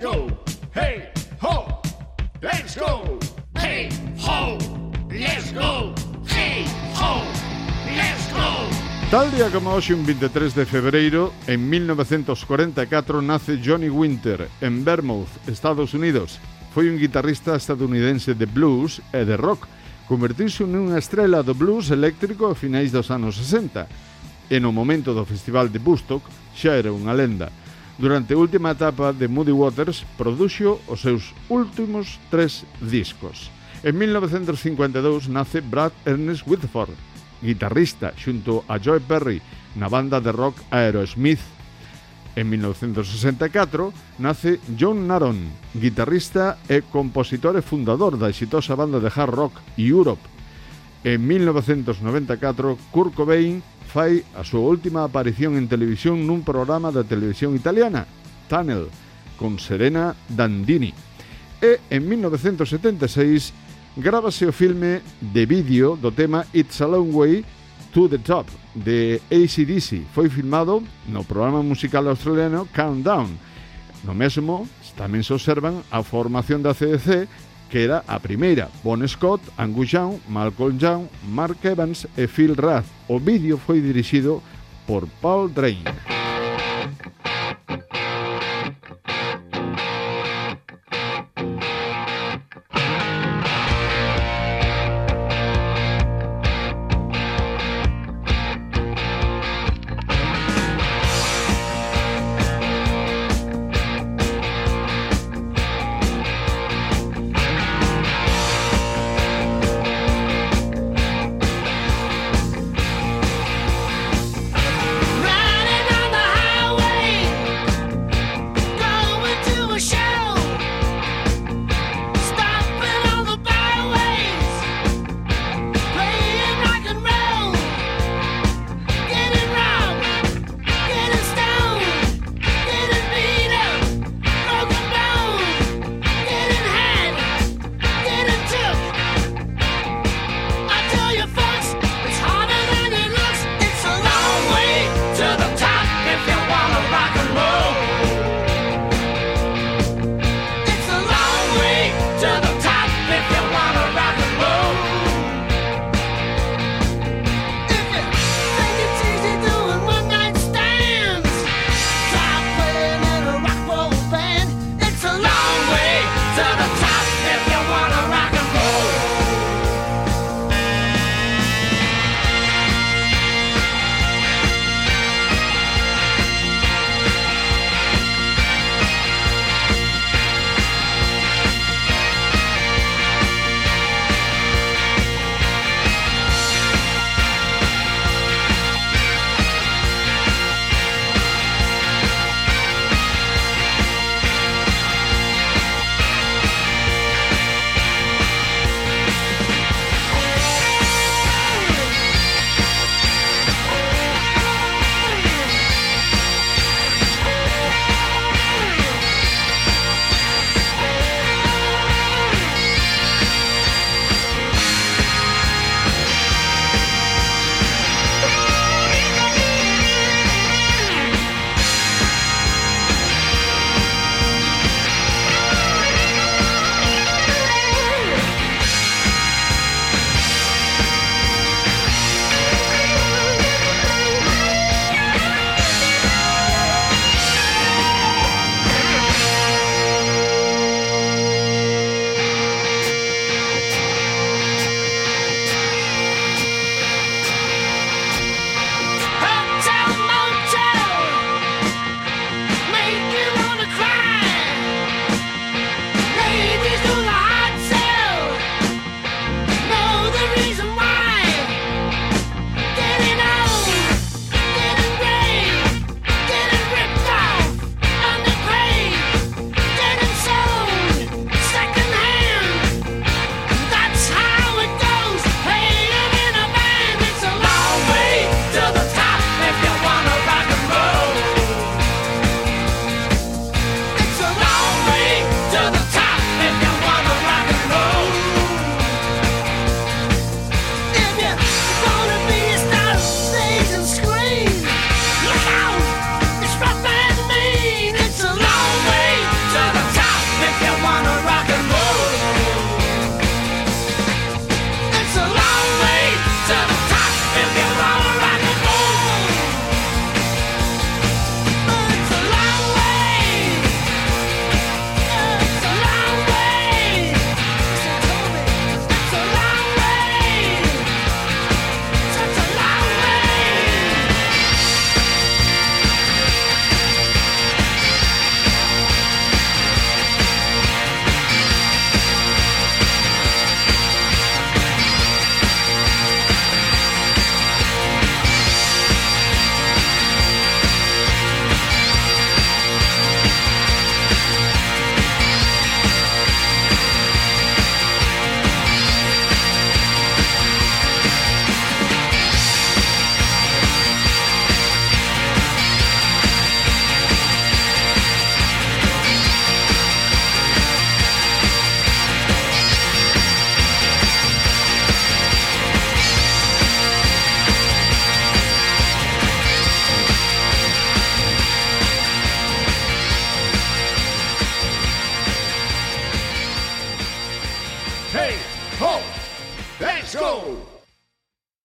Let's go. Hey, ho. Let's go. Hey, ho. Let's go. Hey, ho. Let's go. Tal día como hoxe un 23 de febreiro, en 1944 nace Johnny Winter en Vermouth, Estados Unidos. Foi un guitarrista estadounidense de blues e de rock. Convertíse nunha estrela do blues eléctrico a finais dos anos 60. E no momento do Festival de Bustock xa era unha lenda. Durante a última etapa de Moody Waters produxo os seus últimos tres discos. En 1952 nace Brad Ernest Whitford, guitarrista xunto a Joy Perry na banda de rock Aerosmith. En 1964 nace John Naron, guitarrista e compositor e fundador da exitosa banda de hard rock Europe. En 1994, Kurt Cobain fai a súa última aparición en televisión nun programa da televisión italiana, Tunnel, con Serena Dandini. E en 1976 grábase o filme de vídeo do tema It's a Long Way to the Top de ACDC. Foi filmado no programa musical australiano Countdown. No mesmo tamén se observan a formación da CDC queda a primeira. Bon Scott, Angus Young, Malcolm Young, Mark Evans e Phil Rath. O vídeo foi dirixido por Paul Drain.